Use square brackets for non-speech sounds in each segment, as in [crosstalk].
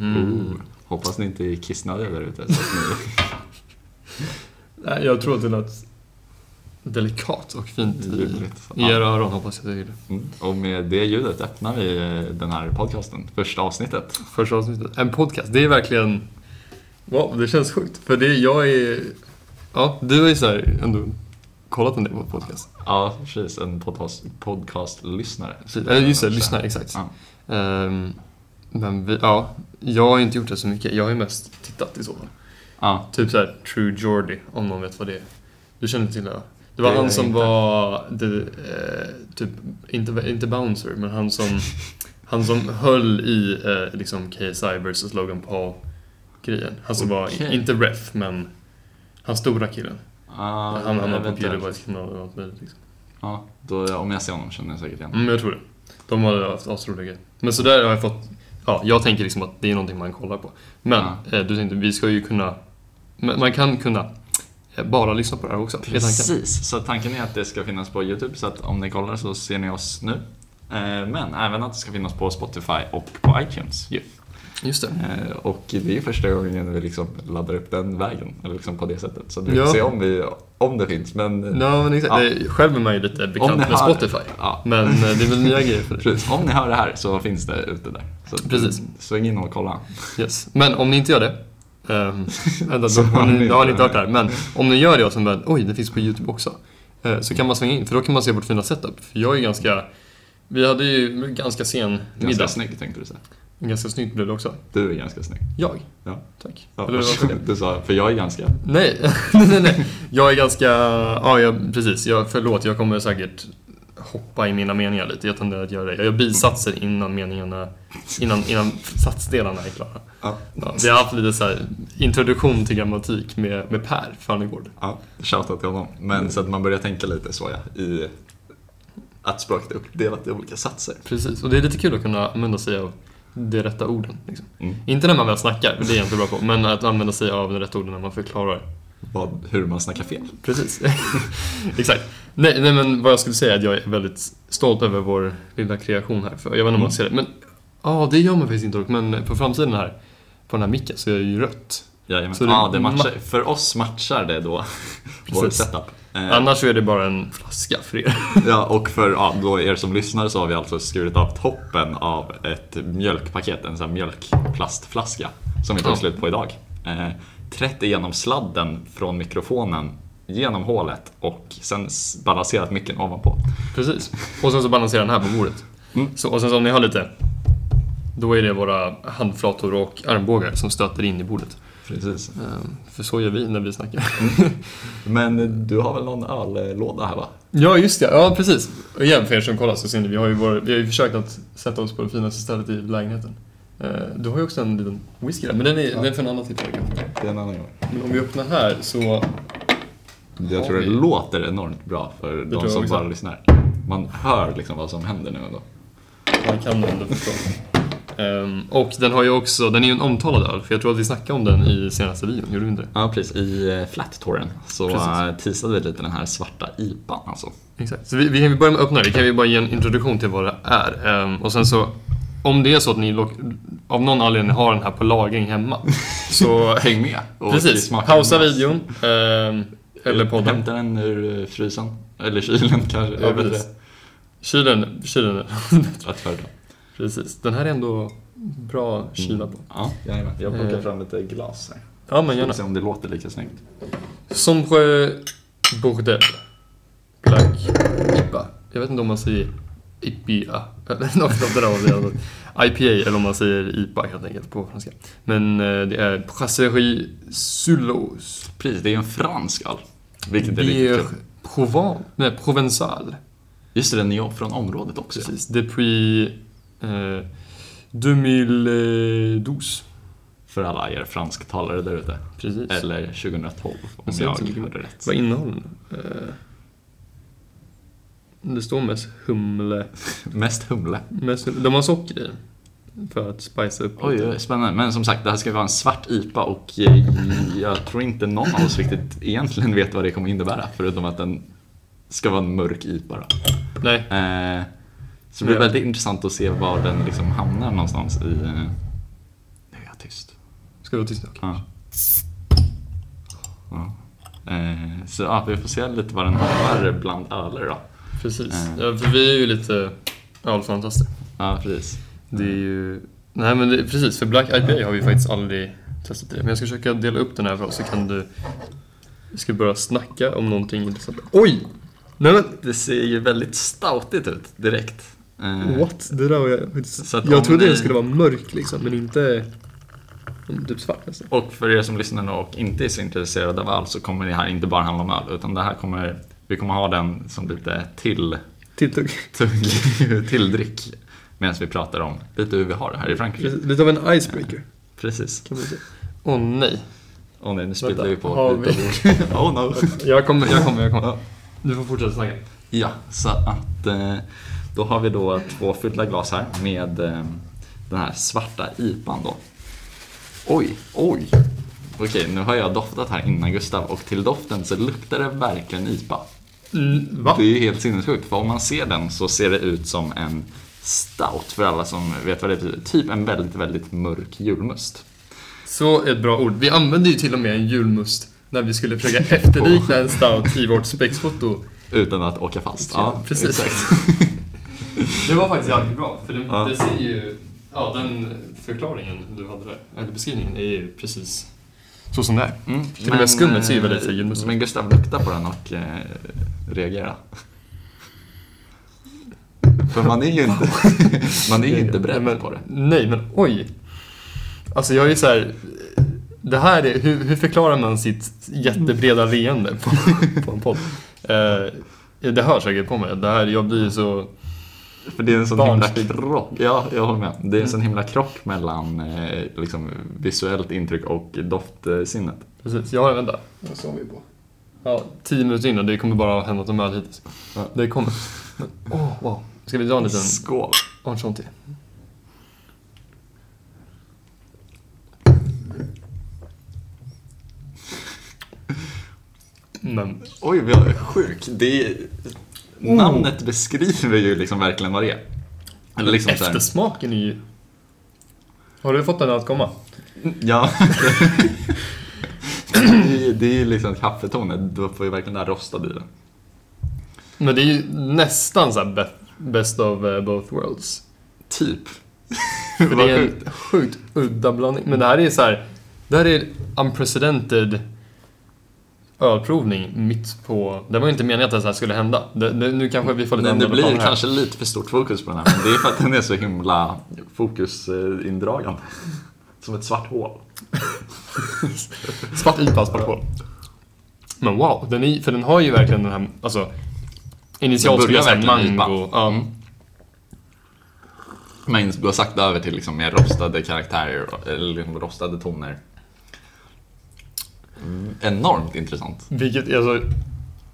Mm. Oh, hoppas ni inte är kissnödiga där ute. Ni... [laughs] Nej, jag tror att det lät delikat och fint i, Ljuvligt. i era öron hoppas jag det. Mm. Och med det ljudet öppnar vi den här podcasten, första avsnittet. Första avsnittet. En podcast, det är verkligen... Wow, det känns sjukt. För det, jag är... Ja, du har ju så här ändå kollat en del på podcast. Ja, precis. En podcast, podcastlyssnare. Eller just det, lyssna, exakt. Ja. Ehm, men vi, ja, jag har inte gjort det så mycket. Jag har ju mest tittat i så fall. Ja, Typ såhär True Geordie, om någon vet vad det är. Du känner till det? va? Det var Det han som inte. var, det, eh, typ, inte, inte Bouncer, men han som, han som höll i eh, liksom KSI vs Logan Paul-grejen. Han som var, Okej. inte ref, men han stora killen. Ja, han hamnade på. Pewdiepies kanal och allt möjligt. Liksom. Ja, då, om jag ser honom känner jag säkert igen. Mm, jag tror det. De har haft asroliga grejer. Men så där har jag fått, ja, jag tänker liksom att det är någonting man kollar på. Men Ja. eh, du tänkte, vi ska ju kunna, man kan kunna eh, bara lyssna på det här också. Precis, så tanken är att det ska finnas på YouTube så att om ni kollar så ser ni oss nu. Eh, Men även att det ska finnas på Spotify och på iTunes. ju. Just det. Eh, Och det är första gången vi liksom laddar upp den vägen, eller liksom på det sättet. Så vi Ja. får se om, vi, om det finns. Men Ja, men exakt. Ja. Själv är man ju lite bekant med hör- Spotify. ja, Men eh, det är väl nya grejer för precis. om ni hör det här så finns det ute där. Så Precis. Sväng in och kolla. Yes. Men om ni inte gör det. Um, [laughs] vänta, då, har ni då har ni inte hört det här. Men om ni gör det och sen bara, oj, det finns på YouTube också. eh, så kan man svänga in, för då kan man se vårt fina setup. För jag är ganska, vi hade ju ganska sen Ganska middag. snygg tänkte du säga. Ganska snyggt blev det också. Du är ganska snygg. Jag? Ja. Tack. Ja, Eller du sa, för jag är ganska... [laughs] Nej, nej, nej. Jag är ganska, ja, jag, precis. Jag, förlåt, jag kommer säkert hoppa i mina meningar lite. Jag tenderar att göra det. Jag gör bisatser innan meningarna, innan, innan satsdelarna är klara. Ja. Ja, vi har haft lite så här introduktion till grammatik med, med Per Farnegård. Ja, shoutout till honom. Men så att man börjar tänka lite så ja, i att språket är uppdelat i olika satser. Precis, och det är lite kul att kunna använda sig av de rätta orden. Liksom. Mm. Inte när man väl snackar, det är jag inte bra på, men att använda sig av de rätta orden när man förklarar. Vad, hur man snackar fel. Precis. [laughs] Exakt. Nej, nej, men vad jag skulle säga är att jag är väldigt stolt över vår lilla kreation här. För jag vet inte om Mm. man ser det, men ja, det gör man faktiskt inte dock. Men på framsidan här, på den här micken, så är det ju rött. Jajamän. Så det- ja, det matchar, för oss matchar det då [laughs] vår setup. Eh, Annars så är det bara en flaska för er. [laughs] Ja, och för ja, då er som lyssnar så har vi alltså skurit av toppen av ett mjölkpaket, en sån här mjölkplastflaska som vi tar slut på idag. Eh, trätt igenom sladden från mikrofonen genom hålet och sen balanserat micken ovanpå. Precis. Och sen så balanserar den här på bordet. Mm. Så, och sen så om ni har lite, då är det våra handflator och armbågar som stöter in i bordet. Precis. Ehm, För så gör vi när vi snackar. [laughs] Men du har väl någon öllåda här va? Ja, just det. Ja, precis. Och igen, för er som kollar så ser ni, vi har ju, vår, vi har ju försökt att sätta oss på det finaste stället i lägenheten. Eh, Du har ju också en liten whisky där, men den är, den är för en annan tillfälle kanske. Det är en annan gång. Men om vi öppnar här så... Jag tror det vi- låter enormt bra för tror de som bara lyssnar. Man hör liksom vad som händer nu ändå. Man kan ändå förstå. Ehm, och den har ju också, den är ju en omtalad öl, för jag tror att vi snackade om den i senaste videon, gjorde vi inte det? Ja, precis. I eh, Flat-touren så Precis. eh, teasade vi lite den här svarta IPAn alltså. Exakt. Så vi, vi kan ju börja med att öppna det. Vi kan ju bara ge en introduktion till vad det är. Ehm, och sen så, om det är så att ni av någon anledning har den här på lagring hemma, [laughs] så Häng med! precis, pausa videon. ehm, eller podden. Hämta den ur eh, frysen. Eller kylen kanske. Ja, precis. Kylen, kylen. Föredra. Precis. Den här är ändå bra kyla på. Ja, jajamän. Jag plockar Eh. fram lite glas här. Ja, men Ska gärna. vi se om det låter lika snyggt. Sombre Bordel. Black IPA. Jag vet inte om man säger IPA. Eller [laughs] något av det där. det. IPA eller om man säger IPA helt enkelt på franska. Men eh, det är Brasserie Sulos. Precis, det är en fransk öl. Vilket är Bière kul. Provence. Nej, Provençal. Just det, den är från området också. Precis. Depuis eh, 2012. För alla er fransktalare där ute. Precis. Eller 2012 om Jag hörde rätt. Vad innehåller den? Eh, det står mest humle. [laughs] Mest humle. Mest, de har socker i. För att spicea upp Oj, lite. spännande. Men som sagt, det här ska vara en svart IPA och eh, jag tror inte någon av oss riktigt egentligen vet vad det kommer innebära. Förutom att den ska vara en mörk IPA då. Nej, Eh, så det blir Ja. väldigt intressant att se var den liksom hamnar någonstans i... eh, tyst. Ska vi vara tysta? Ja. ja. Eh, så ja, vi får se lite vad den har bland öler då. Precis. Mm. Ja, för vi är ju lite ölfantaster. Ja, precis. Det är ju... Nej men det, precis, för Black IPA har vi faktiskt aldrig testat det. Men jag ska försöka dela upp den här för oss så kan du... Vi ska börja snacka om någonting intressant. Oj! Nej men... Det ser ju väldigt stoutigt ut direkt. Eh, What? Det där var jag faktiskt... Så att Jag trodde ni- den skulle vara mörk liksom, men inte... Typ svart nästan. Och för er som lyssnar och inte är så intresserade av öl så kommer det här inte bara handla om öl utan det här kommer, vi kommer ha den som lite till, Tilltugg. till, [laughs] tilldryck medan vi pratar om lite hur vi har det här i Frankrike. Precis, Lite av en icebreaker, Precis. Åh nej. Åh nej, nu spillde vi på lite vi- oh [laughs] no. Jag kommer, jag kommer, jag kommer. Du får fortsätta snacka. Ja, så att eh, då har vi då två fyllda glas här med eh, den här svarta IPan då. Oj, oj. Okej, nu har jag doftat här innan Gustav och till doften så luktar det verkligen IPA. Mm, va? Det är ju helt sinnessjukt, för om man ser den så ser det ut som en stout för alla som vet vad det betyder. Typ en väldigt, väldigt mörk julmust. Så ett bra ord. Vi använde ju till och med en julmust när vi skulle försöka [laughs] efterlikna en stout i vårt spexfoto. Utan att åka fast. Ja, precis. Exakt. [laughs] Det var faktiskt jävligt bra, för det, Ja. det ser ju... Ja, den förklaringen du hade där, eller beskrivningen, är ju precis så som det är. Mm, Till och med skummet ser ju väldigt eh, julmustigt ut. Men Gustav, lukta på den och eh, reagera. För man är ju inte, [laughs] man är ju inte beredd Nej, men, på det. Nej, men oj. Alltså jag är så här... Det här är, hur, hur förklarar man sitt jättebreda leende på, på en podd? [laughs] Eh, det hör säkert på mig. Det här, jag blir så... För det är en sån himla krock. Ja, jag håller med. Det är en sån himla krock mellan eh, liksom, visuellt intryck och doftsinnet. Precis, ja vänta. Vad sa vi på? Ja, tio minuter innan, det kommer bara ha hänt något öl hittills. Ja. Det kommer. Men, åh, wow. Ska vi dra en liten Skål! till? Men, Oj, vi har sjuk. Det är, Namnet beskriver ju liksom verkligen vad det är. Eller liksom eftersmaken är ju... Har du fått den att komma? Ja. [laughs] det är ju- ju liksom kaffetonen. Du får ju verkligen det här rostade i den. Men det är ju nästan så här be- best of eh, both worlds. Typ. [laughs] För det är en sjukt udda blandning. Men det här är så här, det här är unprecedented ölprovning mitt på... Det var ju inte meningen att det här skulle hända. Det, det, nu kanske vi får lite det andra blir här. kanske lite för stort fokus på den här. Men det är för att den är så himla fokusindragande. Som ett svart hål. Svart IPA, svart hål. Men wow, den är, för den har ju verkligen den här, alltså... Initialt skulle jag säga mango. Ja, Mm. Men har sagt över till liksom mer rostade karaktärer, eller liksom rostade toner. Enormt intressant. Vilket, alltså...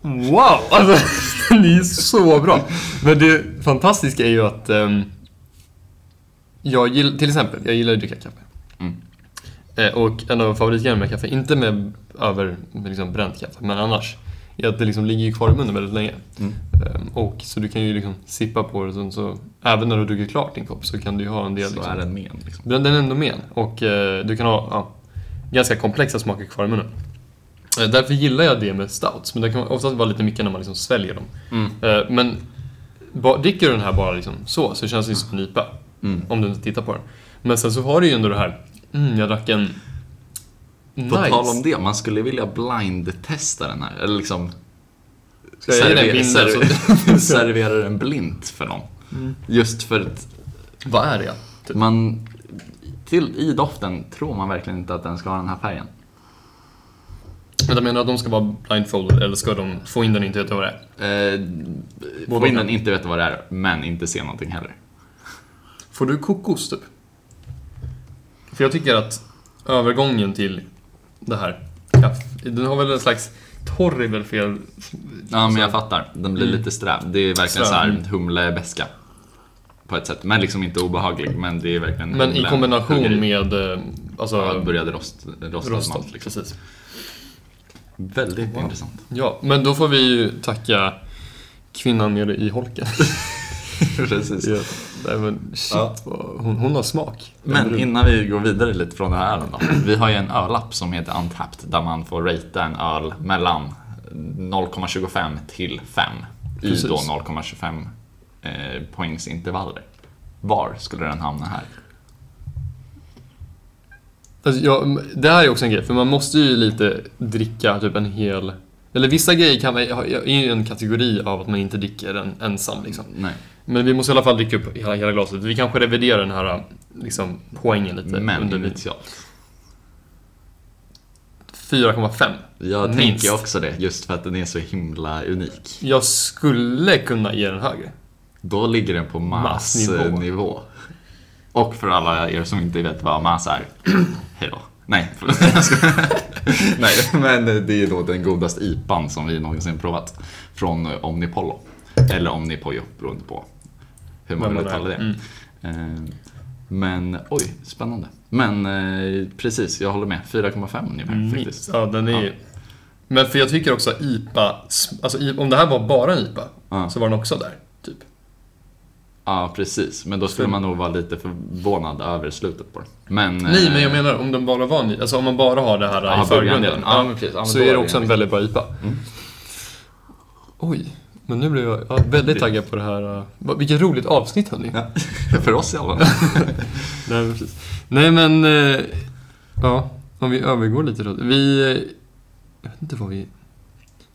Wow! Alltså, [laughs] den är så bra. Men det fantastiska är ju att... ehm, jag gillar, till exempel, jag gillar att dricka kaffe. Mm. Eh, och en av favoritgrejerna med kaffe, inte med över liksom bränt kaffe, men annars, är att det liksom ligger kvar i munnen väldigt länge. Mm. Ehm, och så du kan ju liksom sippa på det, så, så även när du dricker klart din kopp så kan du ju ha en del... Så liksom, är den med liksom. den, den är ändå med och eh, du kan ha ja, ganska komplexa smaker kvar i munnen. Därför gillar jag det med stouts, men det kan oftast vara lite mycket när man liksom sväljer dem. Mm. Eh, men dricker du den här bara liksom så, så känns det som en IPA. Mm. Om du inte tittar på den. Men sen så har du ju ändå det här, mm, jag drack en... På Nice. tal om det, man skulle vilja blind-testa den här. Eller liksom Ska jag ge dig en serve- bild serve- [laughs] servera den blint för någon. Mm. Just för att Vad är det? Typ. man till, i doften tror man verkligen inte att den ska ha den här färgen. Men jag menar att de ska vara blindfolded, eller ska de få in den och inte veta vad det är? Eh, få in den, inte veta vad det är, men inte se någonting heller. Får du kokos typ? För jag tycker att övergången till det här den har väl en slags torr är väl fel. Ja, men jag fattar. Den blir Mm. lite sträv. Det är verkligen så här humlebeska. På ett sätt. Men liksom inte obehaglig. Men det är verkligen Men i kombination med eh, alltså, Ja, började rost, rostad rostat. malt. Liksom. Precis. Väldigt Wow. intressant. Ja, men då får vi ju tacka kvinnan nere i holken. [laughs] Precis. Ja. Nej, men shit, Ja. vad, hon, hon har smak. Men innan vi går vidare lite från det här ölen då. Vi har ju en ölapp som heter Untapped där man får ratea en öl mellan 0,25 till 5 i Precis. då 0,25 eh, poängsintervaller. Var skulle den hamna här? Alltså, ja, det här är också en grej, för man måste ju lite dricka typ en hel... Eller vissa grejer kan man, är ju en kategori av att man inte dricker den ensam liksom. Nej. Men vi måste i alla fall dricka upp hela, hela glaset. Vi kanske reviderar den här liksom, poängen lite. Men under initialt. 4,5. Jag Minst. tänker också det, just för att den är så himla unik. Jag skulle kunna ge den högre. Då ligger den på Massnivå. massnivå. Och för alla er som inte vet vad mass är, [clears throat] hej då. Nej. [laughs] [laughs] Nej, men det är då den godaste IPan som vi någonsin provat. Från Omnipollo. Eller Omnipojo, beroende på hur man vill uttala det. Mm. Eh, Men oj, spännande. Men eh, precis, jag håller med. 4,5 ungefär faktiskt. Minst. Ja, den är Ja. Men för jag tycker också IPA, alltså om det här var bara en IPA, Ja. så var den också där. Ja, precis. Men då skulle man nog vara lite förvånad över slutet på det. Men, Nej, eh, men jag menar om den bara var en Alltså om man bara har det här Ja, i förgrunden. ja. Precis. Ja, så är det också en en- väldigt bra IPA. Mm. Oj, men nu blev jag ja, väldigt taggad på det här. vad- Vilket roligt avsnitt hörni. Ja, [laughs] för oss i alla fall. [laughs] Nej, men precis. Nej, men... eh, Ja, om vi övergår lite då. Vi... eh, Jag vet inte vad vi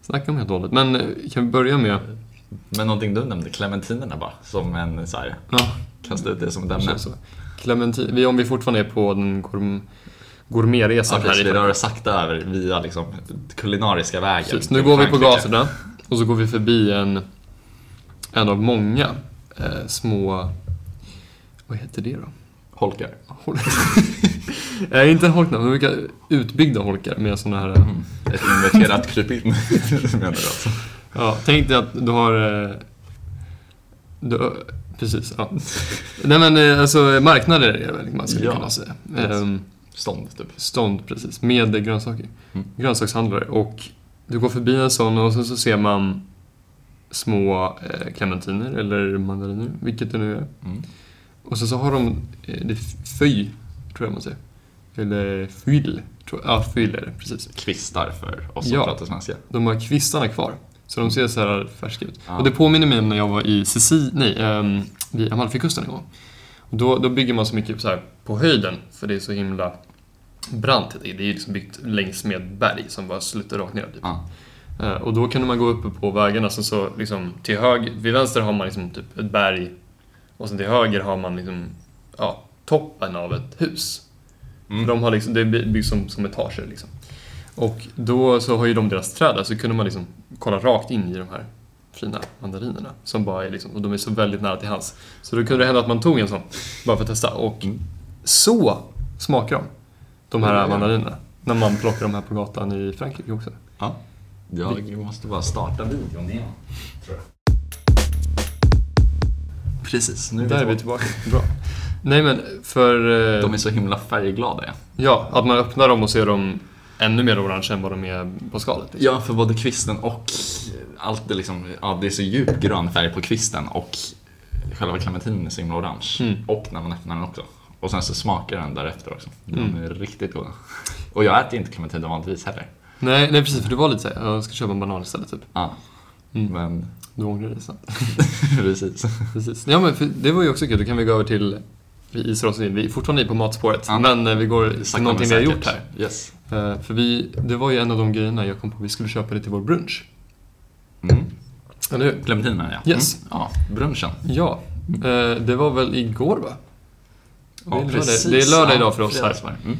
snackar om helt och hållet, men eh, kan vi börja med... Men någonting du nämnde, clementinerna bara, som en så här, Ja, kasta ut det som ett ämne. så. Clementin, vi, om vi fortfarande är på den gourm, gourmetresan precis, här vi i rör oss sakta över via liksom kulinariska vägen. Precis, nu går vi på gatorna och så går vi förbi en, en av många eh, små... Vad heter det då? Holkar. Hol- [laughs] Nej, inte holkar, men vilka utbyggda holkar med såna här... Mm. Ett inverterat krypin, [laughs] menar du alltså? Ja, tänk dig att du har... eh, Du, precis, ja. Nej men eh, alltså marknader är det väl man skulle Ja, kunna säga. yes. Ehm, Stånd, typ. stånd, precis, med grönsaker. Mm. Grönsakshandlare. Och du går förbi en sån och sen så ser man små eh, clementiner eller mandariner, vilket det nu är. Mm. Och sen så har de, eh, det är tror jag man säger. Eller fyll, tror jag. Ja, fyll är det, precis. Kvistar för oss som Ja. pratar svenska. De har kvistarna kvar. Så de ser så här färska ut. Ja. Och det påminner mig om när jag var i Sicilien, nej, um, vid Amalfikusten en gång. Och då, då bygger man så mycket så här på höjden, för det är så himla brant. Det är liksom byggt längs med berg som bara slutar rakt ner. Typ. Ja. Eh, och då kunde man gå uppe på vägarna, sen så liksom till höger, vid vänster har man liksom typ ett berg och sen till höger har man liksom, ja, toppen av ett hus. Mm. De har liksom, det byggs som, som etager liksom. Och då så har ju de deras träd där, så kunde man liksom kolla rakt in i de här fina mandarinerna. Som bara är liksom, och de är så väldigt nära till hands. Så då kunde det hända att man tog en sån, bara för att testa. Och Mm. så smakar de, de här ja. mandarinerna. När man plockar de här på gatan i Frankrike också. Ja. Jag måste bara starta videon igen, tror jag. Precis, nu är vi Där är vi tillbaka. Bra. Nej men för... eh, De är så himla färgglada. Ja. Ja, att man öppnar dem och ser dem ännu mer orange än vad de är på skalet. Liksom. Ja, för både kvisten och allt det liksom, ja det är så djup grön färg på kvisten och själva clementinen är så himla orange. Mm. Och när man öppnar den också. Och sen så smakar den därefter också. De Mm. är riktigt goda. Och jag äter inte clementiner vanligtvis heller. Nej, nej, precis. För det var lite såhär, jag ska köpa en banan istället typ. Ja, Mm. men Du ångrar dig snabbt. [laughs] precis. Precis. Ja, men det var ju också kul. Då kan vi gå över till vi isar oss in. Vi är fortfarande på matspåret. Ja. Men eh, vi går till någonting vi har gjort här. Yes. Eh, För vi, det var ju en av de grejerna jag kom på. Vi skulle köpa det till vår brunch. Mm. Eller hur? Clementinerna ja. Yes. Mm. Ja, brunchen. Ja. Eh, Det var väl igår va? Ja, det, är precis. det är lördag idag för oss här. Mm.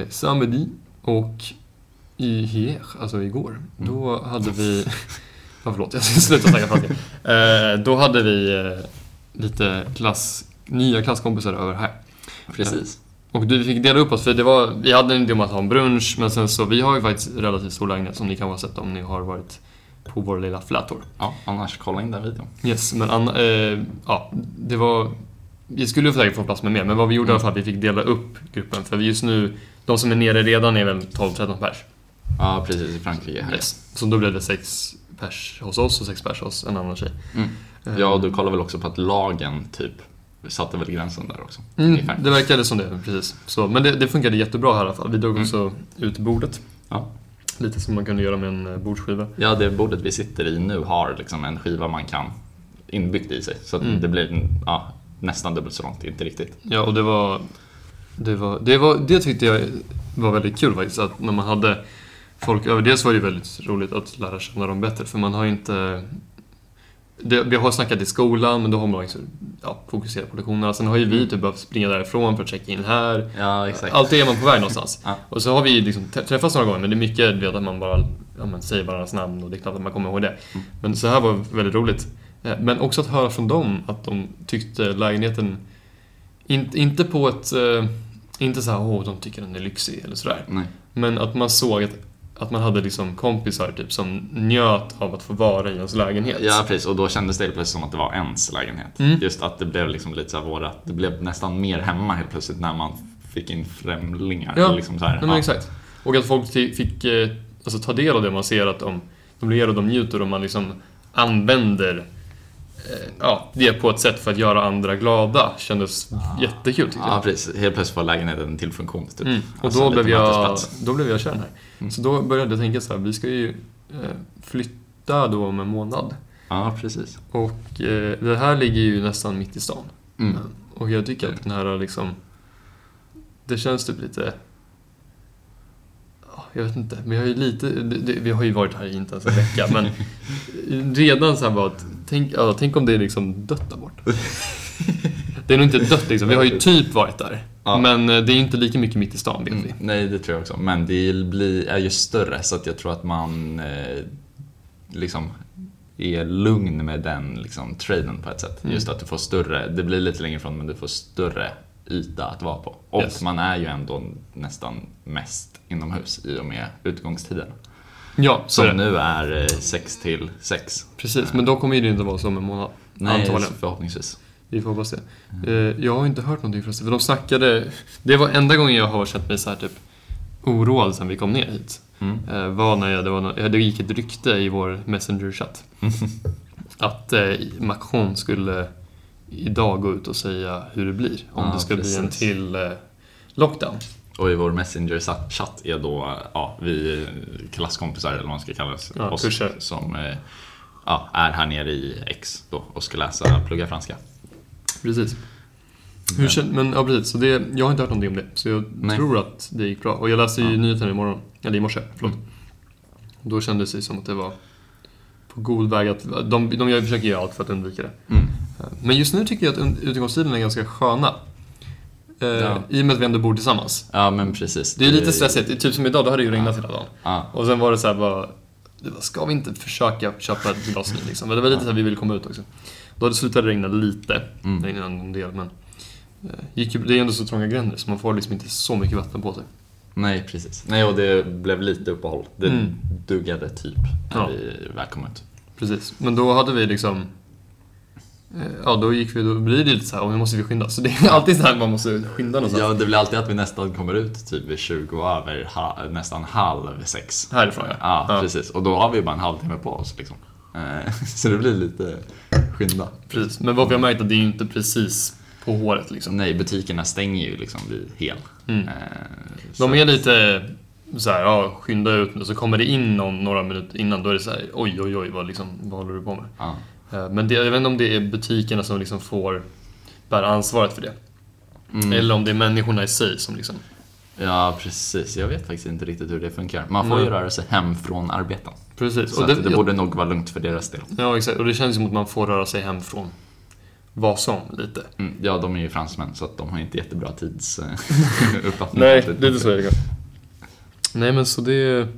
eh, samedi och i hier, alltså igår, Mm. då hade vi... Ja, förlåt, jag ska sluta snacka franska. Då hade vi lite klass, nya klasskompisar över här. Precis. Och du fick dela upp oss, för det var, vi hade en idé om att ha en brunch, men sen så, vi har ju faktiskt relativt stor lägenhet som ni kan ha sett om ni har varit på vår lilla flätor. Ja, annars kolla in den videon. Yes, men Anna, eh, ja, det var... Vi skulle ju säkert få plats med mer, men vad vi gjorde i alla fall, vi fick dela upp gruppen. För just nu, de som är nere redan är väl 12-13 pers. Ja, precis. I Frankrike här. Yes. Så då blev det sex pers hos oss och sex pers hos en annan tjej. Mm. Eh, Ja, och du kollar väl också på att lagen typ satte väl gränsen där också. Mm, det verkade som det, precis. Så, men det, det funkade jättebra här i alla fall. Vi drog Mm. också ut bordet. Ja. Lite som man kunde göra med en eh, bordsskiva. Ja, det bordet vi sitter i nu har liksom en skiva man kan inbyggt i sig. Så Mm. det blir ja, nästan dubbelt så långt, inte riktigt. Ja, och det var... Det, var, det, var, det tyckte jag var väldigt kul faktiskt. Att när man hade folk över. Dels var det ju väldigt roligt att lära känna dem bättre. För man har inte... Det, vi har snackat i skolan, men då har man liksom, ja, fokuserat på lektionerna. Sen har ju vi typ behövt springa därifrån för att checka in här. Ja. Alltid är man på väg någonstans. Ja. Och så har vi liksom träffats några gånger, men det är mycket vet, att man bara ja, men säger varandras namn och det är klart att man kommer ihåg det. Mm. Men så här var väldigt roligt. Eh, Men också att höra från dem att de tyckte lägenheten, in, inte på ett, eh, inte så här, åh, de tycker den är lyxig eller sådär. Nej. Men att man såg att, att man hade liksom kompisar typ som njöt av att få vara i ens lägenhet. Ja, precis. Och då kändes det helt plötsligt som att det var ens lägenhet. Mm. Just att det blev liksom lite så här vårat. Det blev nästan mer hemma helt plötsligt när man fick in främlingar. Ja, liksom så här, men exakt. Och att folk fick eh, alltså, ta del av det man ser att de, de ler och de njuter och man liksom använder ja, det på ett sätt för att göra andra glada kändes jättekul tyckte Ja, jag. precis. Helt plötsligt var lägenheten en till funktion. Typ. Mm. Och Alltså, då, blev jag, då blev jag kär här. Mm. Så då började jag tänka så här, vi ska ju eh, flytta då om en månad. Ja, precis. Och eh, det här ligger ju nästan mitt i stan. Mm. Och jag tycker att den här liksom... Det känns typ lite... ja, Jag vet inte, men jag har ju lite... Det, det, vi har ju varit här i inte ens en vecka, men [laughs] redan så här bara att, tänk, ja, tänk om det är liksom dött där bort. Det är nog inte dött liksom, vi har ju typ varit där. Ja. Men eh, det är inte lika mycket mitt i stan vet vi. Mm, nej, det tror jag också. Men det blir, är ju större så att jag tror att man eh, liksom är lugn med den liksom, traden på ett sätt. Mm. Just att du får större, det blir lite längre ifrån men du får större yta att vara på. Och Yes. man är ju ändå nästan mest inomhus i och med utgångstiden. Ja, så Som nu är 6 till 6. Precis, men då kommer det inte vara så om en månad. Nej, Antagligen. förhoppningsvis. Vi får hoppas det. Eh, Jag har inte hört någonting förresten, för de snackade... Det var enda gången jag har känt mig så här typ oroad sen vi kom ner hit. Mm. Eh, var när jag, det, var, det gick ett rykte i vår Messenger-chatt. [laughs] att eh, Macron skulle idag gå ut och säga hur det blir. Om Ja, det ska bli en precis. till eh, lockdown. Och i vår Messenger-chatt är då ja, vi klasskompisar, eller vad man ska kalla Ja, oss kursare. som eh, ja, är här nere i X då och ska läsa plugga franska. Precis. Hur kän, men ja, precis. Så det, jag har inte hört någonting om det. Så jag Nej. tror att det gick bra. Och jag läste ju Ja. nyheterna imorgon. Eller i morse, förlåt. Mm. Då kändes det som att det var på god väg att... De, de jag försöker göra allt för att undvika det. Mm. Men just nu tycker jag att utegångstiderna är ganska sköna. Eh, Ja. I och med att vi ändå bor tillsammans. Ja, men precis. Det är lite stressigt. Typ som idag, då hade det ju regnat hela dagen. Ja, Och sen var det så här bara... Ska vi inte försöka köpa ett glas vin liksom? Men det var lite så här vi ville komma ut också. Då hade det slutat regna lite. Mm. Det regnade en del men... eh, Gick, ju- det är ändå så trånga gränder så man får liksom inte så mycket vatten på sig. nej precis. Nej, och det blev lite uppehåll. Det Mm. duggade typ när Ja. vi väl kom ut. Precis. Men då hade vi liksom... Ja, då gick vi, då blir det lite så här, och nu måste vi skynda. Så det är [laughs] alltid så här man måste skynda någonstans. Ja, det blir alltid att vi nästan kommer ut typ vid 20 över ha, nästan halv sex. Härifrån ja. Ja, precis. Och då har vi bara en halvtimme på oss liksom. Eh, [laughs] Så det blir lite skynda. Precis. Men vad vi har märkt är att det är ju inte precis på håret liksom. Nej, butikerna stänger ju liksom vid hel. Mm. Eh, så- De är lite så här, ja, skynda ut nu. Så kommer det in någon, några minuter innan, då är det så här, oj, oj, oj, vad, liksom, vad håller du på med? Ja. Eh, Men det, jag vet inte om det är butikerna som liksom får bära ansvaret för det. Mm. Eller om det är människorna i sig som liksom... ja, precis. Jag vet faktiskt inte riktigt hur det funkar. Man får ju Nej. röra sig hem från arbeten. Precis. Så Och det, det borde nog vara lugnt för deras del. Ja, exakt. Och det känns som att man får röra sig hem från vad som, lite. Mm. Ja, de är ju fransmän så att de har inte jättebra tidsuppfattning. [laughs] Nej, lite så är det. Nej, men så det...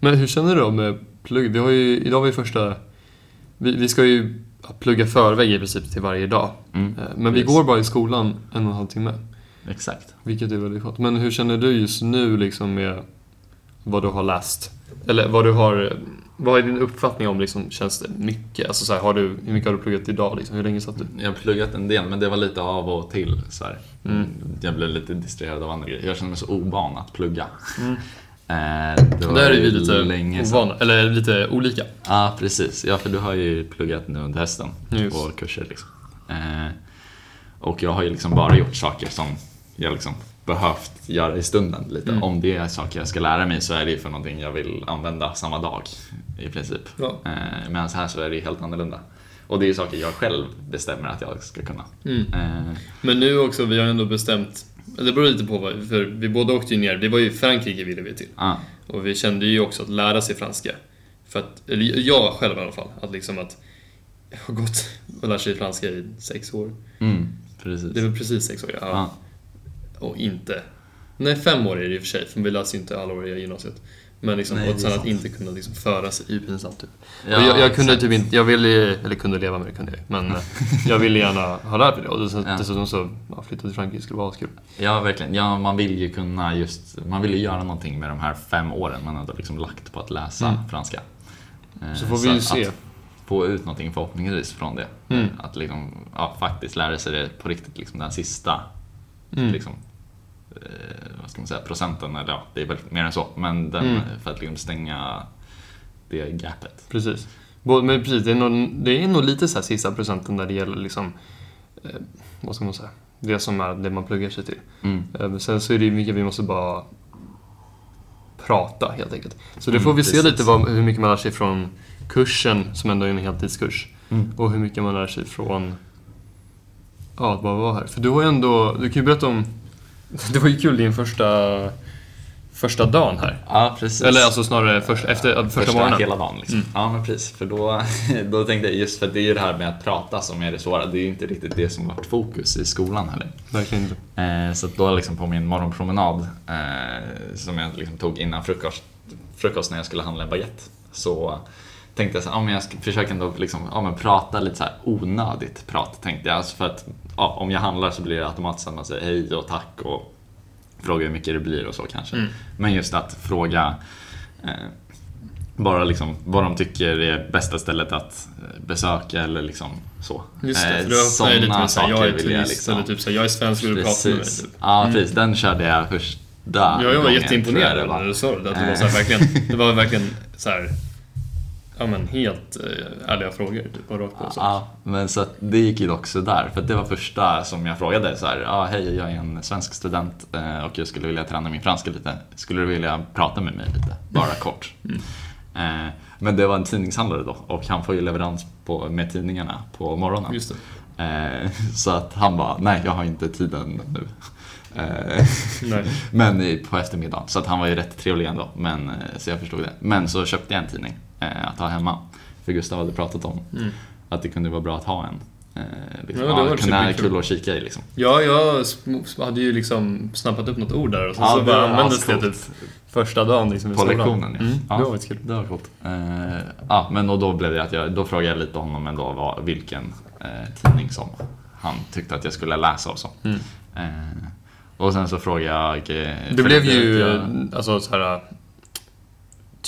Men hur känner du då med plugg? Vi har ju, idag var ju första... Vi, vi ska ju plugga förväg i princip till varje dag. Mm. Eh, Men vi Precis. går bara i skolan en och en halv timme. Exakt. Vilket är väldigt skönt. Men hur känner du just nu liksom med vad du har läst? Eller vad du har... Vad är din uppfattning om liksom, känns det mycket? Alltså så här, har du, hur mycket har du pluggat idag liksom? Hur länge satt du? Jag har pluggat en del, men det var lite av och till. Så. Mm. Jag blev lite distraherad av andra grejer. Jag känner mig så ovan att plugga. Mm. [laughs] Eh, det var Där är vi lite ovana, eller lite olika. Ja, precis. Ja, för du har ju pluggat nu under hösten Just. på kurser. Liksom. Eh, Och jag har ju liksom bara gjort saker som jag liksom behövt göra i stunden lite. Mm. Om det är saker jag ska lära mig så är det ju för någonting jag vill använda samma dag i princip. Ja. Eh, Medan här så är det ju helt annorlunda. Och det är ju saker jag själv bestämmer att jag ska kunna. Mm. Eh, Men nu också, vi har ändå bestämt, det beror lite på vad, för vi båda åkte ju ner, det var ju Frankrike ville vi till. ah, Och vi kände ju också att lära sig franska. För att, eller jag själv i alla fall, att liksom att jag har gått och lärt sig franska i sex år. mm, precis. Det väl precis sex år, ja. Ah, Och inte... Nej, fem år är det i och för sig, för vi läser ju inte alla år i gymnasiet. Men liksom, Nej, och sen att inte kunna liksom föra sig ju pinsamt typ. ja, jag, jag kunde typ inte, jag ville, eller kunde leva med det kunde jag men eh, [laughs] jag ville gärna ha lärt mig det och dessutom, Ja. dessutom så, ja, flytta till Frankrike skulle vara askul. Ja, verkligen. Ja, man vill ju kunna just, man vill ju göra någonting med de här fem åren man har liksom lagt på att läsa Mm. franska. Eh, Så får vi ju se. Att få ut någonting förhoppningsvis från det. Mm. Att liksom, ja, faktiskt lära sig det på riktigt, liksom den sista Mm. liksom, eh, vad ska man säga, procenten, eller ja, det är väl mer än så, men den, Mm. för att liksom stänga det gapet. Precis. Både, men precis, det är, nog, det är nog lite så här sista procenten där det gäller liksom, eh, vad ska man säga, det som är det man pluggar sig till. Mm. Eh, sen så är det mycket vi måste bara prata helt enkelt. Så det Mm, får vi se precis. lite vad, hur mycket man lär sig från kursen, som ändå är en heltidskurs. Mm. Och hur mycket man lär sig från Ja, att bara vara här. För du har ju ändå, du kan ju berätta om [laughs] Det var ju kul din första Första dagen här. Ja, precis. Eller alltså snarare först, efter, första, Första morgonen. hela dagen liksom. Mm. Ja men precis, för då, [laughs] då tänkte jag just för det är ju det här med att prata som är det svåra. Det är ju inte riktigt det som varit fokus i skolan heller. Verkligen inte. Eh, så då liksom på min morgonpromenad eh, som jag liksom tog innan frukost, frukost när jag skulle handla en baguette så tänkte jag så här, ja, men jag ska försöka ändå liksom, ja, men prata lite så här onödigt prat tänkte jag. Alltså för att ja, om jag handlar så blir det automatiskt att man säger hej och tack och frågar hur mycket det blir och så kanske. Mm. Men just att fråga eh, bara liksom vad de tycker är bästa stället att eh, besöka eller liksom så. Just det, Eh, för du öppnar ju lite med såhär, jag är jag turist liksom- eller typ såhär, jag är svensk, vill du prata med mig? Typ. Ja, precis. Den körde jag första Ja, jag var gången, jätteimponerad jag när du sa det. Att det var Eh. så här, verkligen, det var verkligen så här, ja men helt eh, ärliga frågor typ, och rakt på. Så. Ja, men så det gick ju dock sådär. För det var första som jag frågade så här, ja hej jag är en svensk student eh, och jag skulle vilja träna min franska lite. Skulle du vilja prata med mig lite? Bara [laughs] kort. Eh, Men det var en tidningshandlare då och han får ju leverans på, med tidningarna på morgonen. Just. Eh, Så att han bara, nej jag har inte tiden nu. [laughs] Eh. [laughs] Men på eftermiddagen, så att han var ju rätt trevlig ändå. Men, eh, så jag förstod det. Men så köpte jag en tidning att ha hemma. För Gustav hade pratat om Mm. att det kunde vara bra att ha en. Eh, liksom, Ja, det var superkul. kul att kika i liksom. Ja, jag hade ju liksom snappat upp något ord där och så, Ja, så bara användes det typ första dagen liksom i På skolan. lektionen ja. Mm, ja. Det var kul. Det var coolt. Eh, ja, men och då blev det att jag, då frågade jag lite honom ändå vad, vilken eh, tidning som han tyckte att jag skulle läsa och så. Mm. Eh, och sen så frågade jag... eh, Det blev ju jag- alltså så här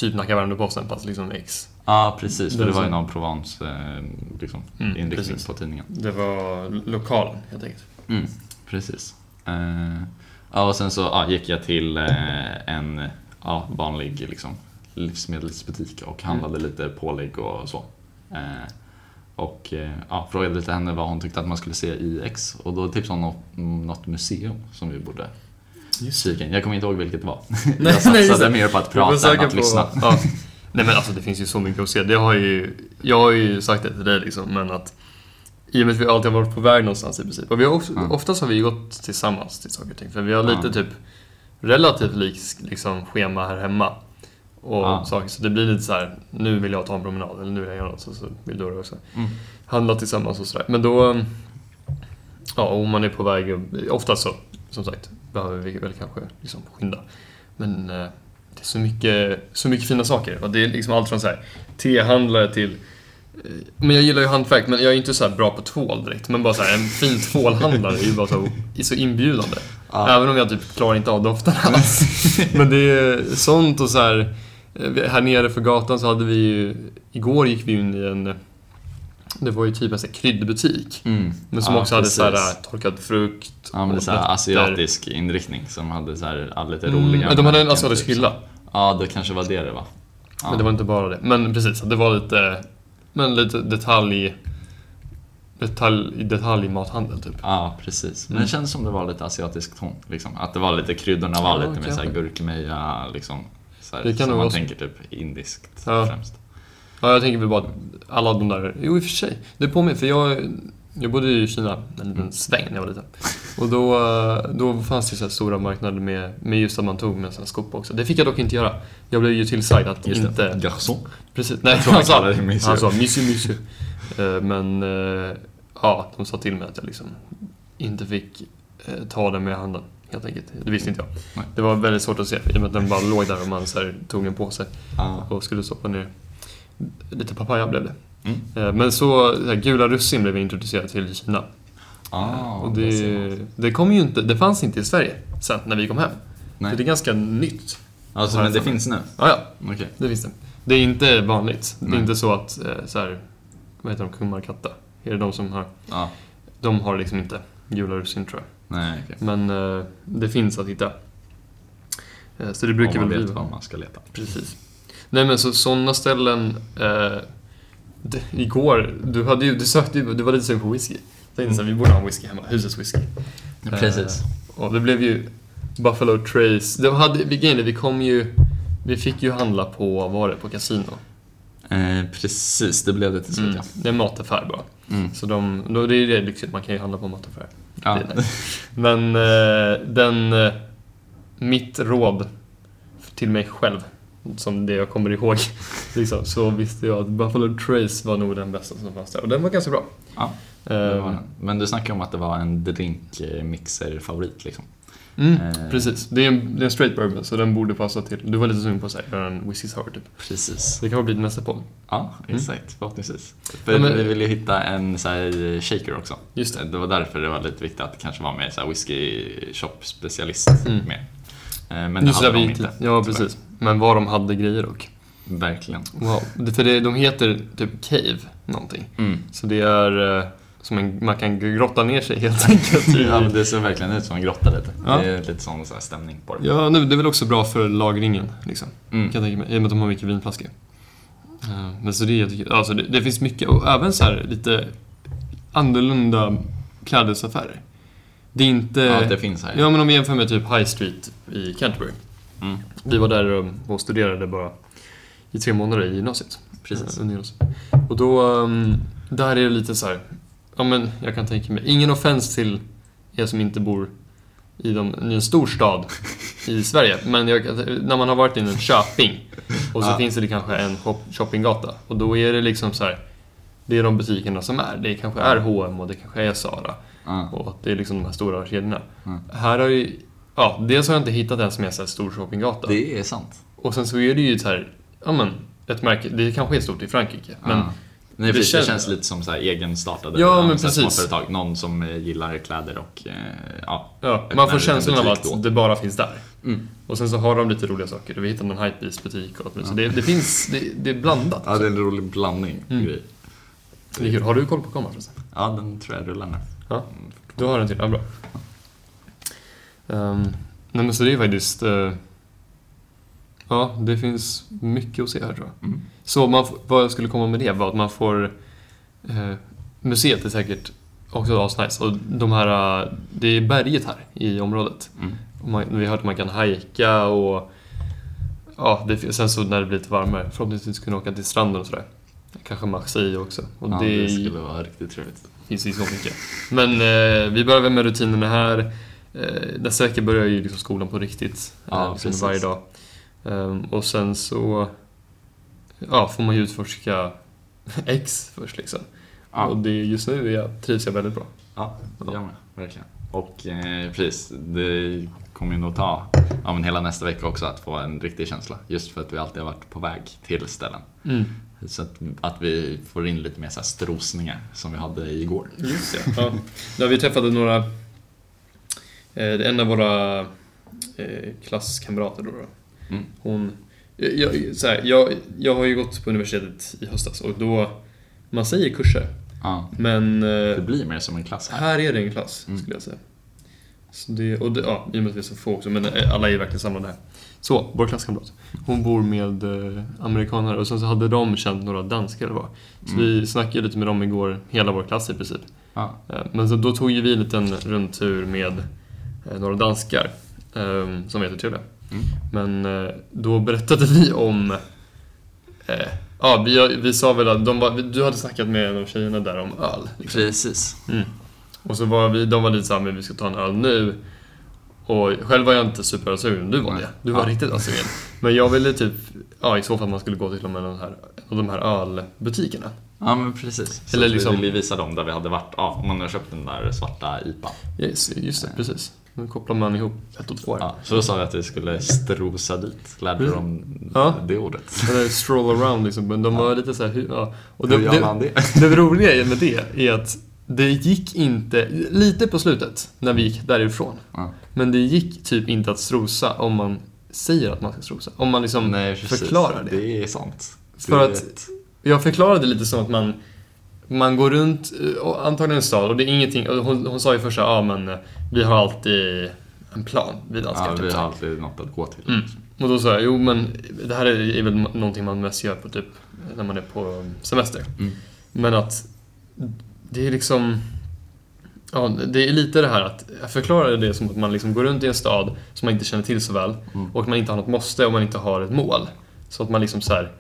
typ Nacka Värmdö-Posten fast liksom X. Ja, precis. För Den det var ju någon Provence eh, liksom, Mm, inriktning precis. på tidningen. Det var lokalen helt enkelt. Mm, precis. Ja, och sen så ja, gick jag till eh, en vanlig liksom, livsmedelsbutik och handlade lite pålägg och så. Eh, och frågade lite henne vad hon tyckte att man skulle se i X och då tipsade hon om något museum som vi borde in. Jag kommer inte ihåg vilket det var. Nej, [laughs] jag nej, satsade det. mer på att prata än att lyssna. [laughs] Ja. Nej men alltså det finns ju så mycket att se. Det har ju, jag har ju sagt det till dig liksom, men att i och med att vi alltid har varit på väg någonstans i princip. Och vi har också, Ja. oftast har vi gått tillsammans till saker och ting. För vi har lite Ja. typ relativt likt liksom, schema här hemma. Och Ja. saker. Så det blir lite så här, nu vill jag ta en promenad eller nu vill jag göra något. Så, så vill du det också. Mm. Handla tillsammans och sådär. Men då, ja om man är på väg, oftast så, som sagt, behöver vi väl kanske liksom skynda. Men eh, det är så mycket, så mycket fina saker. Och det är liksom allt från så här, tehandlare till eh, men jag gillar ju hantverk, men jag är inte så här bra på tvål direkt. Men bara så här, en fin tvålhandlare är ju bara så, är så inbjudande. Ja. Även om jag typ klarar inte av dofterna alls. [laughs] Men det är sånt och så här. eh, Här nere för gatan så hade vi ju, igår gick vi in i en, det var ju typ en sån kryddbutik. Mm. Men som Ja, också hade så här precis. torkad frukt Ja, men det så här asiatisk inriktning som hade så här, ja, lite Mm, roliga de hade en asiatisk typ, hylla. Ja, det kanske var det det var. Ja. Men det var inte bara det. Men precis, det var lite, men lite detalj... detalj, detaljmathandel typ. Ja, precis. Men Mm. det kändes som det var lite asiatisk ton. Liksom. Att det var lite kryddorna var Ja, lite mer kanske. såhär gurkmeja, liksom. Så här, Det kan som man tänker typ indiskt Ja. främst. Ja, jag tänker väl bara att alla de där... Jo, i och för sig. Det påminner, för jag, jag bodde i Kina en liten sväng när jag var liten. Och då, eh, då fanns det så här stora marknader med, med just att man tog med en skopa också. Det fick jag dock inte göra. Jag blev ju tillsagd att Just inte... Garçon. Precis. Nej, [laughs] han sa, monsieur. han sa monsieur, monsieur. Eh, Men eh, ja, de sa till mig att jag liksom inte fick ta den med handen. Helt enkelt. Det visste inte jag. Nej. Det var väldigt svårt att se i och med att den bara låg där och man så här, tog den på sig Ja. och skulle stoppa ner. Lite papaya blev det. Mm. Eh, Men så, så här, gula russin blev introducerat till Kina. Ah, och där ser det, det kom ju inte, det fanns inte i Sverige sen när vi kom hem. Nej. Så det är ganska nytt. Alltså, men det finns nu? Ja, ja, Okej. det finns det. Det är inte vanligt. Det är Nej. inte så att, eh, så här, vad heter de, Kummarkatta? Är det de som har? Ja. De har liksom inte gula russin tror jag. Nej, okej. Men eh, det finns att hitta. Eh, så det brukar Om man väl vet bli... var man ska leta. Precis. Nej men så sådana ställen... Eh, det, igår, du, hade ju, du sökte du var lite sugen på whisky. Jag tänkte här, vi borde ha en whisky hemma, husets whisky. Precis. Eh, och det blev ju Buffalo Trace. Det hade, vi, vi kom ju... Vi fick ju handla på, vad var det, på Casino. Eh, precis, det blev det till slut Mm. ja. Det är en mataffär bara. Mm. Så de, då, det är ju det lyxigt, man kan ju handla på en mataffär. ja. Men eh, den... Eh, mitt råd till mig själv, som det jag kommer ihåg, [laughs] liksom, så visste jag att Buffalo Trace var nog den bästa som fanns där. Och den var ganska bra. Ja, Eh, den. Men du snackade om att det var en drinkmixer-favorit liksom. mm, Eh. precis. Det är, en, det är en straight bourbon, så den borde passa till. Du var lite sugen på att säga, en whisky sour typ. Precis. Det kan bli nästa podd. Ja, exakt. Förhoppningsvis. För Ja, men- vi ville ju hitta en så här shaker också. Just det. Det var därför det var lite viktigt att det kanske var med så här whisky shop-specialist Mm. med. Eh, Men det Just hade de inte. ja, precis. Men vad de hade grejer dock. Verkligen. Wow. Det- För det, de heter typ Cave någonting. Mm. Så det är eh, som en, man kan grotta ner sig helt enkelt. Ja, det ser verkligen ut som en grotta lite. Ja. Det är lite sån så här stämning på det. Ja, nu, det är väl också bra för lagringen, liksom. Mm. Kan jag tänka mig, i och med att de har mycket vinflaskor. Eh, Men så det är. Alltså det, det finns mycket, och även så här lite annorlunda klädesaffärer. Det är inte... Ja, det finns här. Ja, men om vi jämför med typ High Street i Canterbury. Mm. Vi var där och, studerade bara i tre månader i gymnasiet. Precis. Och då, um, där är det lite så här, ja men jag kan tänka mig, ingen offens till er som inte bor i, de, i en stor stad i Sverige. Men jag, när man har varit i en Köping och så Ja. finns det kanske en shop, shoppinggata. Och då är det liksom så här, det är de butikerna som är. Det kanske är H&M och det kanske är Zara. Ja. Och det är liksom de här stora kedjorna. Mm. Här har ju, ja, dels har jag inte hittat en som är så här stor shoppinggata. Det är sant. Och sen så är det ju så här, ja men, ett märke, det kanske är stort i Frankrike. Men ja. Nej, det precis, känns- det känns lite som så här egenstartade Ja, men precis. småföretag. Någon som eh, gillar kläder och eh, ja. Ja, man får känslan av att då. det bara finns där. Mm. Och sen så har de lite roliga saker. Vi hittade någon Hypebeast-butik och möjligt. Så det, det finns, det, det är blandat. Ja, det är en rolig blandning. Mm. Det. Har du koll på kameran förresten? Ja, den tror jag rullar nu. Ja. Du har en till? Ja, bra. Um, nej men så det är faktiskt... eh, ja, det finns mycket att se här tror jag. Mm. Så man, vad jag skulle komma med det var att man får... Eh, museet är säkert också asnice. Och de här... eh, det är berget här i området. Mm. Man, vi har hört att man kan hajka och... Ja, det, sen så när det blir lite varmare förhoppningsvis kunna åka till stranden och sådär. Kanske maxa i också. Och Ja, det, det skulle vara riktigt trevligt. finns ju så mycket. Men eh, vi börjar väl med rutinerna här. Eh, nästa vecka börjar ju liksom skolan på riktigt. Ja, eh, liksom precis. varje dag. Ehm, och sen så ja, får man ju utforska [laughs] X först liksom. Ja. Och det, just nu är jag, trivs jag väldigt bra. Ja, jag med. Verkligen. Och eh, precis, det kommer ju nog ta ja, men hela nästa vecka också att få en riktig känsla. Just för att vi alltid har varit på väg till ställen. Så att, att vi får in lite mer så här strosningar som vi hade igår. Just det. [laughs] Ja. Där vi träffade några, en av våra eh, klasskamrater då. då. Mm. Hon, jag, så här, jag, jag har ju gått på universitetet i höstas och då, man säger kurser, Ja, men det eh, blir mer som en klass här. här är det en klass Mm. skulle jag säga. Så det, och det, ja, i och med att vi är så få också, men eh, alla är verkligen samlade här. Så, vår klasskamrat. Hon bor med eh, amerikanare och sen så hade de känt några danskar eller vad. Så Mm. vi snackade lite med dem igår, hela vår klass i princip. Ja. Eh, Men så då tog ju vi en liten rundtur med eh, några danskar eh, som var jättetrevliga. Mm. Men eh, då berättade vi om... Eh, ja, vi, vi sa väl att de var, du hade snackat med en av tjejerna där om öl. Liksom. Precis. Mm. Och så var vi, de var lite såhär, men vi ska ta en öl nu. Och själv var jag inte supersugen, du var det. Du var Ja. riktigt ölsugen. [laughs] Men jag ville typ, ja i så fall man skulle gå till de här, en av de här ölbutikerna. Ja men precis. Så Eller att liksom- Vi ville visa dem där vi hade varit, ja, man har köpt den där svarta IPA. Yes, just det, precis. Nu kopplar man ihop ett och två här. Ja, så då sa vi att vi skulle strosa dit. Lärde Mm. dem Ja. det ordet. Eller stroll around liksom, men de var lite såhär, ja. Och det, Hur gör det, man det? det roliga med det är att det gick inte, lite på slutet, när vi gick därifrån. Ja. Men det gick typ inte att strosa om man säger att man ska strosa. Om man liksom Nej, precis. förklarar det. Det är sant. För Det att- är ett- Jag förklarade lite som att man, man går runt, eh, och antagligen en stad och det är ingenting, hon, hon sa ju först så här, ja men eh, vi har alltid en plan, vi danskar. Ja, vi har alltid något att gå till. Mm. Och då sa jag, jo men det här är, väl någonting man mest gör på typ när man är på semester. Mm. Men att det är liksom, ja det är lite det här att, jag förklarade det som att man liksom går runt i en stad som man inte känner till så väl Mm. och man inte har något måste och man inte har ett mål. Så att man liksom så här,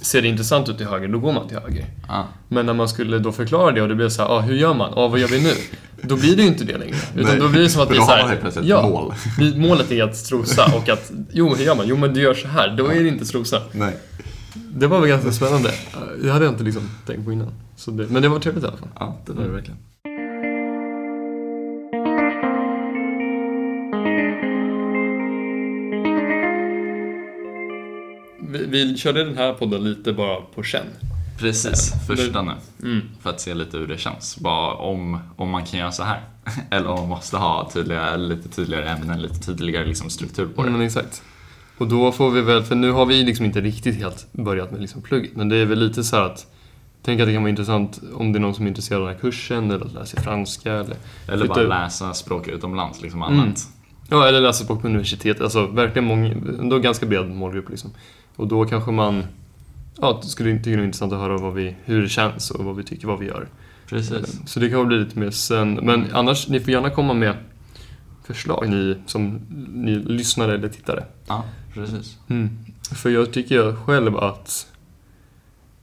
ser det intressant ut till höger, då går man till höger. Ja. Men när man skulle då förklara det och det blev så här, ah, hur gör man? Ah, vad gör vi nu? Då blir det ju inte det längre. Utan Nej, då blir det som att vi är så här, man ja, mål. Målet är att strosa och att, jo hur gör man? Jo men du gör så här, då är det inte strosa. Nej. Det var väl ganska spännande. Det hade jag inte liksom tänkt på innan. Så det, men det var trevligt i alla fall. Ja, det var det verkligen. Vi, vi körde den här podden lite bara på känn. Precis, Ja, första nu. Mm. För att se lite hur det känns. Bara om, om man kan göra så här. [laughs] Eller om man måste ha tydliga, lite tydligare ämnen, lite tydligare liksom struktur på det. Men exakt. Och då får vi väl, för nu har vi liksom inte riktigt helt börjat med liksom plugget, men det är väl lite så här att Tänk att det kan vara intressant om det är någon som är intresserad av den här kursen eller att lära sig franska eller Eller bara läsa språk utomlands, liksom Mm. annat. Ja, eller läsa språk på universitet. Alltså verkligen många, ändå ganska bred målgrupp liksom. Och då kanske man, ja, det skulle det är intressant att höra vad vi, hur det känns och vad vi tycker, vad vi gör. Precis. Så det kan bli lite mer sen. Men annars, ni får gärna komma med förslag, ni som ni lyssnare eller tittare. Ja, precis. För jag tycker själv att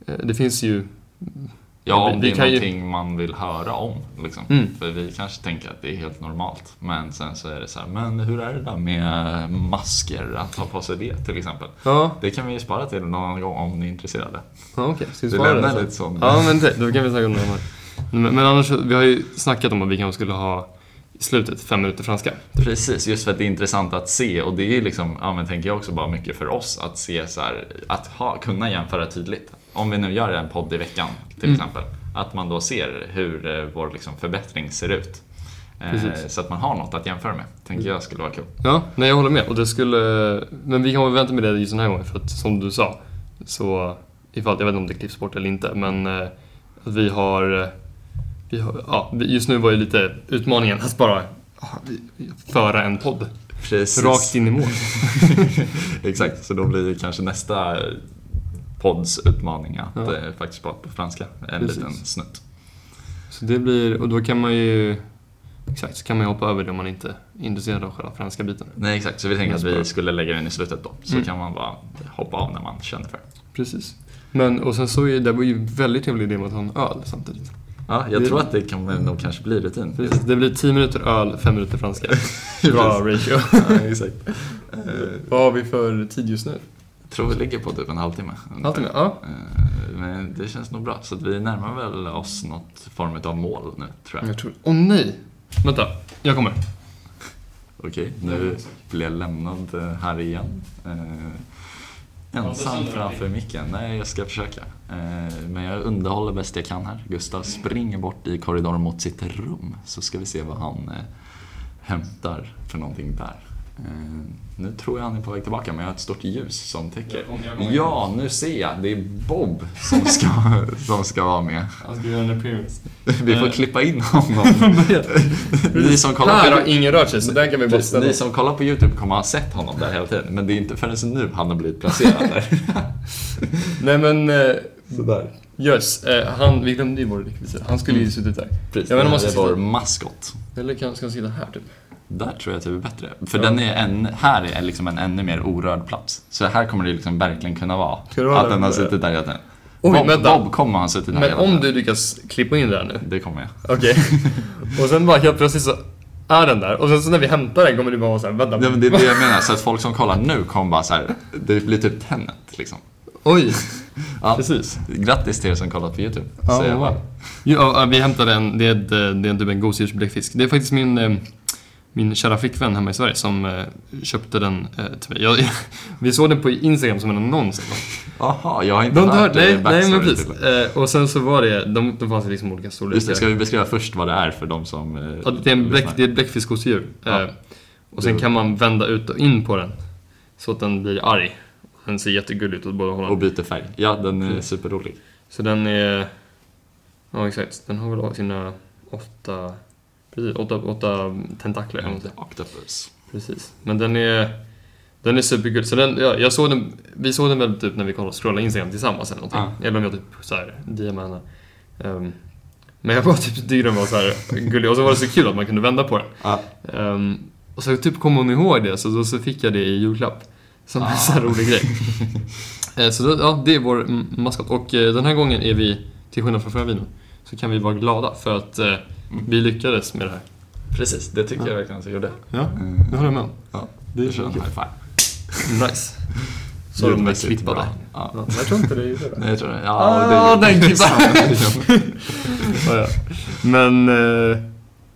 eh, det finns ju... Ja, om vi det är kan ju- någonting man vill höra om. Liksom. Mm. För vi kanske tänker att det är helt normalt. Men sen så är det så här, men hur är det där med masker? Att ha på sig det till exempel. Ja, Det kan vi ju spara till någon gång om ni är intresserade. ja okej. Ska vi Vi svara lämnar det? lite sån. Ja, men då kan vi snacka om det. Men, men annars, vi har ju snackat om att vi kanske skulle ha i slutet fem minuter franska. Precis, just för att det är intressant att se och det är liksom, ja men tänker jag också bara mycket för oss att se så här, att ha, kunna jämföra tydligt. Om vi nu gör en podd i veckan till Mm. exempel, att man då ser hur eh, vår liksom förbättring ser ut. Eh, Precis. så att man har något att jämföra med, tänker jag skulle vara kul. Ja, nej jag håller med. Och det skulle... Men vi kan väl vänta med det just den här gången för att som du sa så ifall, jag vet inte om det klipps bort eller inte, men eh, att vi har, vi har ja, just nu var ju lite utmaningen att bara föra en podd Precis. rakt in i mål. [laughs] Exakt, så då blir det kanske nästa podds utmaning att Ja. eh, faktiskt prata på franska, en Precis. liten snutt. Så det blir, och då kan man ju, exakt, så kan man ju hoppa över det om man inte är intresserad av själva franska biten. Nej exakt, så vi tänker att vi skulle lägga den i slutet då. Så Mm. kan man bara hoppa av när man känner för. Precis. Men, och sen så är det var ju väldigt trevlig idé med att ha en öl samtidigt. Ja, jag Det- tror att det kan väl nog kanske bli rutin. Precis. Det blir 10 minuter öl, 5 minuter franska. [laughs] Bra ratio. [laughs] ja, exakt. Eh, Vad har vi för tid just nu? Jag tror vi ligger på typ en halvtimme. Halvtimme? Ja. Eh, Men det känns nog bra. Så att vi närmar väl oss något form av mål nu, tror jag. Jag tror... Åh nej! Vänta, jag kommer. Okej, nu blir jag lämnad eh, här igen. Eh, ensam framför micken. Nej, jag ska försöka. Eh, men jag underhåller bäst jag kan här. Gustav springer bort i korridoren mot sitt rum. Så ska vi se vad han eh, hämtar för någonting där. Eh, nu tror jag han är på väg tillbaka, men jag har ett stort ljus som täcker. Ja, om jag kommer Ja, nu ser jag. Det är Bob som ska, [laughs] som ska vara med. Han ska göra en appearance. Vi får Eh. klippa in [laughs] honom. Ni som kollar Här på har ingen rört sig, så den kan vi bara ställa. Ni som kollar på YouTube kommer ha sett honom där hela tiden, men det är inte förrän nu han har blivit placerad där. [laughs] Nej men, eh, Sådär. Yes, eh, han, vi glömde ju vår rekvisit. Han skulle ju suttit där. Precis, Jag vet det är vår maskot. Eller kan, ska han sitta här typ? Där tror jag att det är bättre. För Ja. den är en, här är liksom en ännu mer orörd plats. Så här kommer det liksom verkligen kunna vara. Det vara att den har suttit där hela tiden. Oj, Bob, vänta. Bob kommer ha suttit där Men hela om du lyckas klippa in det här nu. Det kommer jag. Okej. [laughs] och sen bara helt plötsligt så är den där. Och sen så när vi hämtar den kommer du bara vara såhär, vänta. Ja, men det är det jag menar, så att folk som kollar nu kommer bara så här, det blir typ Tenet liksom. Oj, [laughs] Ja. precis. Grattis till er som kollat på YouTube. Ja, säger jag bara. Ja, vi hämtade en, det är, ett, det är typ en gosedjursbläckfisk. Det är faktiskt min, eh, min kära flickvän hemma i Sverige som eh, köpte den eh, till mig. Jag, [laughs] vi såg den på Instagram som en annons. en gång. Jaha, jag har inte De hört hör, nej, nej men precis. Eh, och sen så var det, de, de fanns i liksom olika storlekar. Just det, ska vi beskriva först vad det är för de som... eh, Ja, det, är en bläck, det är ett bläckfiskgosedjur. Ja. Eh, och sen kan man vända ut och in på den. Så att den blir arg. Den ser jättegullig ut åt båda Och hållen. byter färg. Ja, den är Precis. superrolig. Så den är... Ja, exakt. Den har väl sina åtta... Precis, åtta, åtta tentakler. säga. Octopus. Precis. Men den är... Den är supergullig. Så den, ja, jag såg den, vi såg den väl typ när vi kollade och scrollade Instagram tillsammans eller någonting. Eller om jag typ såhär, DMade henne. Ehm, men jag bara typ tyckte den var så här gullig. Och så var det så kul att man kunde vända på den. Ja. Ehm, och så typ kom hon ihåg det, så då så fick jag det i julklapp. Som en Ah. sån här rolig grej. [laughs] Eh, så då, ja, det är vår maskot. Och eh, den här gången är vi, till skillnad från förra videon, så kan vi vara glada för att eh, vi lyckades med det här. Precis, det tycker Ja. jag verkligen att jag gjorde. Ja, Mm. det håller jag med om. Ja, Det kör en high five. Nice. Så de är klippade. bra. Ja. Ja, jag tror inte det gjorde det. Nej, jag tror det. Ja, Ah, det den. [laughs] Ja, ja. Men eh,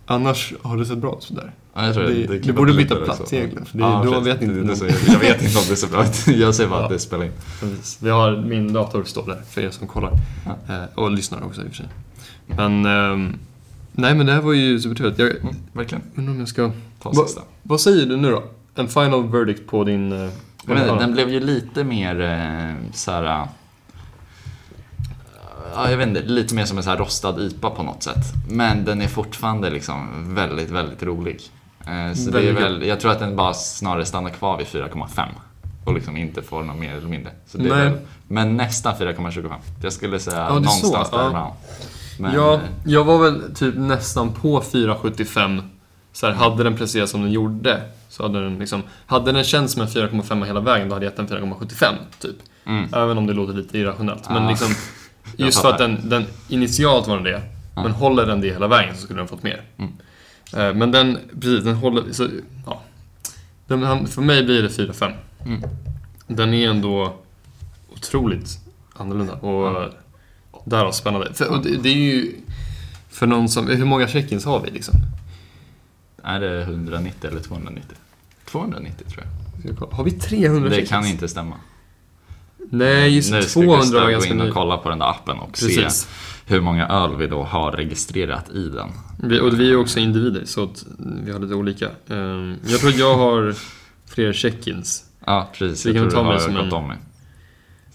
annars har det sett bra ut sådär. Ja, jag tror Det- det, du borde byta plats egentligen, för det- Ja, då vet inte Det så jag, jag vet inte om det är så bra ut. [laughs] Jag säger bara Ja. att det spelar in. Precis. Vi har, min dator står där för er som kollar. Eh, och lyssnar också i och för sig. Men, ehm, nej men det här var ju supertrevligt. Jag Mm, verkligen. undrar om jag ska... Ta Va- sista. Vad säger du nu då? En final verdict på din... eh, inte, den blev ju lite mer eh, såhär... eh, Ja, jag vet inte, lite mer som en så här rostad IPA på något sätt. Men den är fortfarande liksom väldigt, väldigt rolig. Eh, Så det är Väldigt väl, jag tror att den bara snarare stannar kvar vid 4,5. Och liksom inte får något mer eller mindre. Så det är Nej. väl, men nästan 4,25. Jag skulle säga Ja, det är någonstans så, ja. Men, ja, eh, jag var väl typ nästan på 4,75. Så här, hade den presterat som den gjorde så hade den liksom... Hade den känts som en 4,5 hela vägen då hade jag gett den 4,75 typ. mm. Även om det låter lite irrationellt. Men Ja. liksom, [laughs] just för att den, den initialt var den det. Ja. Men håller den det hela vägen så skulle den fått mer. Mm. Eh, Men den, precis, den håller, så, ja. Den, för mig blir det 4-5. Mm. Den är ändå otroligt annorlunda och Ja. Därav spännande. För, och det, det är ju, för någon som, hur många check-ins har vi liksom? Är det 190 eller 290? 290 tror jag. Ska? Har vi 300 Det kan inte stämma. Nej, just nu ska 200 var Gustav gå ganska in och kolla på den där appen och Precis. se hur många öl vi då har registrerat i den. Vi, och vi är också individer, så att vi har lite olika. Ehm, Jag tror att jag har fler check-ins. Ja, precis. Vi Jag kan tror ta du har som gått en- om med.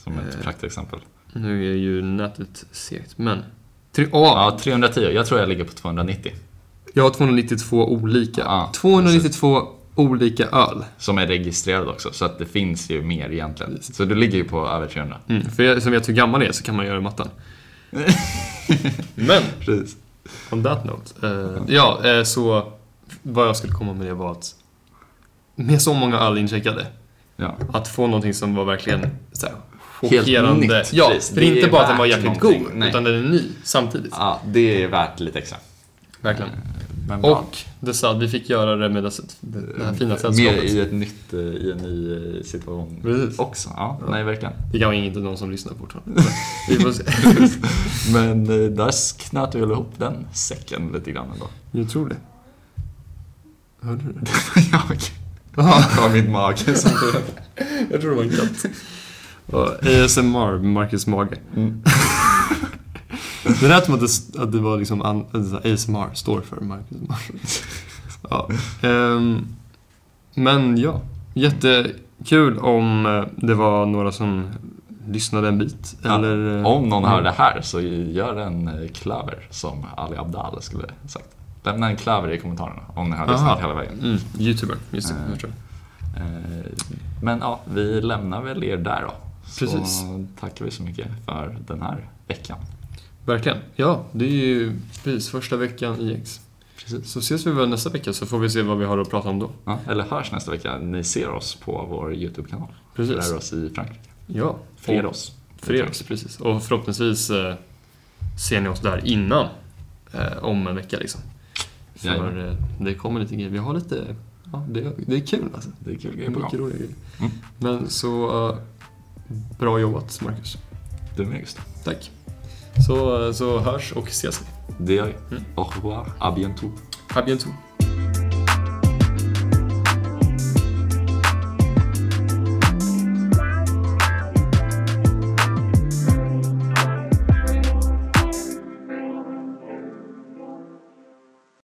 Som ett Eh, praktexempel. Nu är ju nätet segt, men... Tre, åh, Ja, 310. Jag tror jag ligger på 290. Jag har 292 olika. Ja, 292 olika öl. Som är registrerade också, så att det finns ju mer egentligen. Så du ligger ju på över 300. Mm, för jag som vet hur gammal jag är så kan man göra matten. [laughs] men, Precis. on that note. eh, ja, eh, så vad jag skulle komma med det var att med så många öl incheckade, Ja. att få någonting som var verkligen så här, Helt chockerande. nytt, ja, precis. Det inte är bara att den var jäkligt god, Nej. utan den är ny samtidigt. ja, det är värt lite extra. Verkligen. Bra. Och det sa att vi fick göra det med det, det här fina Mer sällskapet. i ett nytt, eh, i en ny eh, situation Precis. också. Ja, Ja. nej verkligen. Det kan vara inte någon som lyssnar fortfarande. [laughs] Vi får se. [laughs] Men eh, där knöt vi väl ihop den säcken lite grann ändå. Jag tror det. Hörde du det? [laughs] ja, okej. Jaha, Det var min mage som jag tror det var en katt. Och ASMR, Marcus Mage. mm. [laughs] Det lät som att det, att det var liksom an, ASMR står för Marcus Mage. [laughs] Ja. ehm, Men ja, jättekul om eh, det var några som lyssnade en bit. Ja, Eller, eh, Om någon hör det här så gör en eh, klöver som Ali Abdal skulle sagt. Lämna en klöver i kommentarerna om ni har lyssnat hela vägen. Mm, Youtuber, just det. Eh, Men ja, vi lämnar väl er där då. Precis. Så tackar vi så mycket för den här veckan. Verkligen. Ja, det är ju precis första veckan i X. Precis. Så ses vi väl nästa vecka så får vi se vad vi har att prata om då. Ja, eller hörs nästa vecka. Ni ser oss på vår YouTube-kanal. Precis. För oss i Frankrike. Ja. Och- oss. Fler oss, precis. Och förhoppningsvis eh, ser ni oss där innan. Eh, om en vecka liksom. För Jajamän. eh, det kommer lite grejer. Vi har lite... Ja, det, det är kul alltså. Det är kul grejer på Mycket gång. Mm. Men så... eh, bra jobbat Marcus. Du med Gustav. Tack. Så, så hörs och ses vi. Det gör vi. Mm. Au revoir. À bientôt. À bientôt.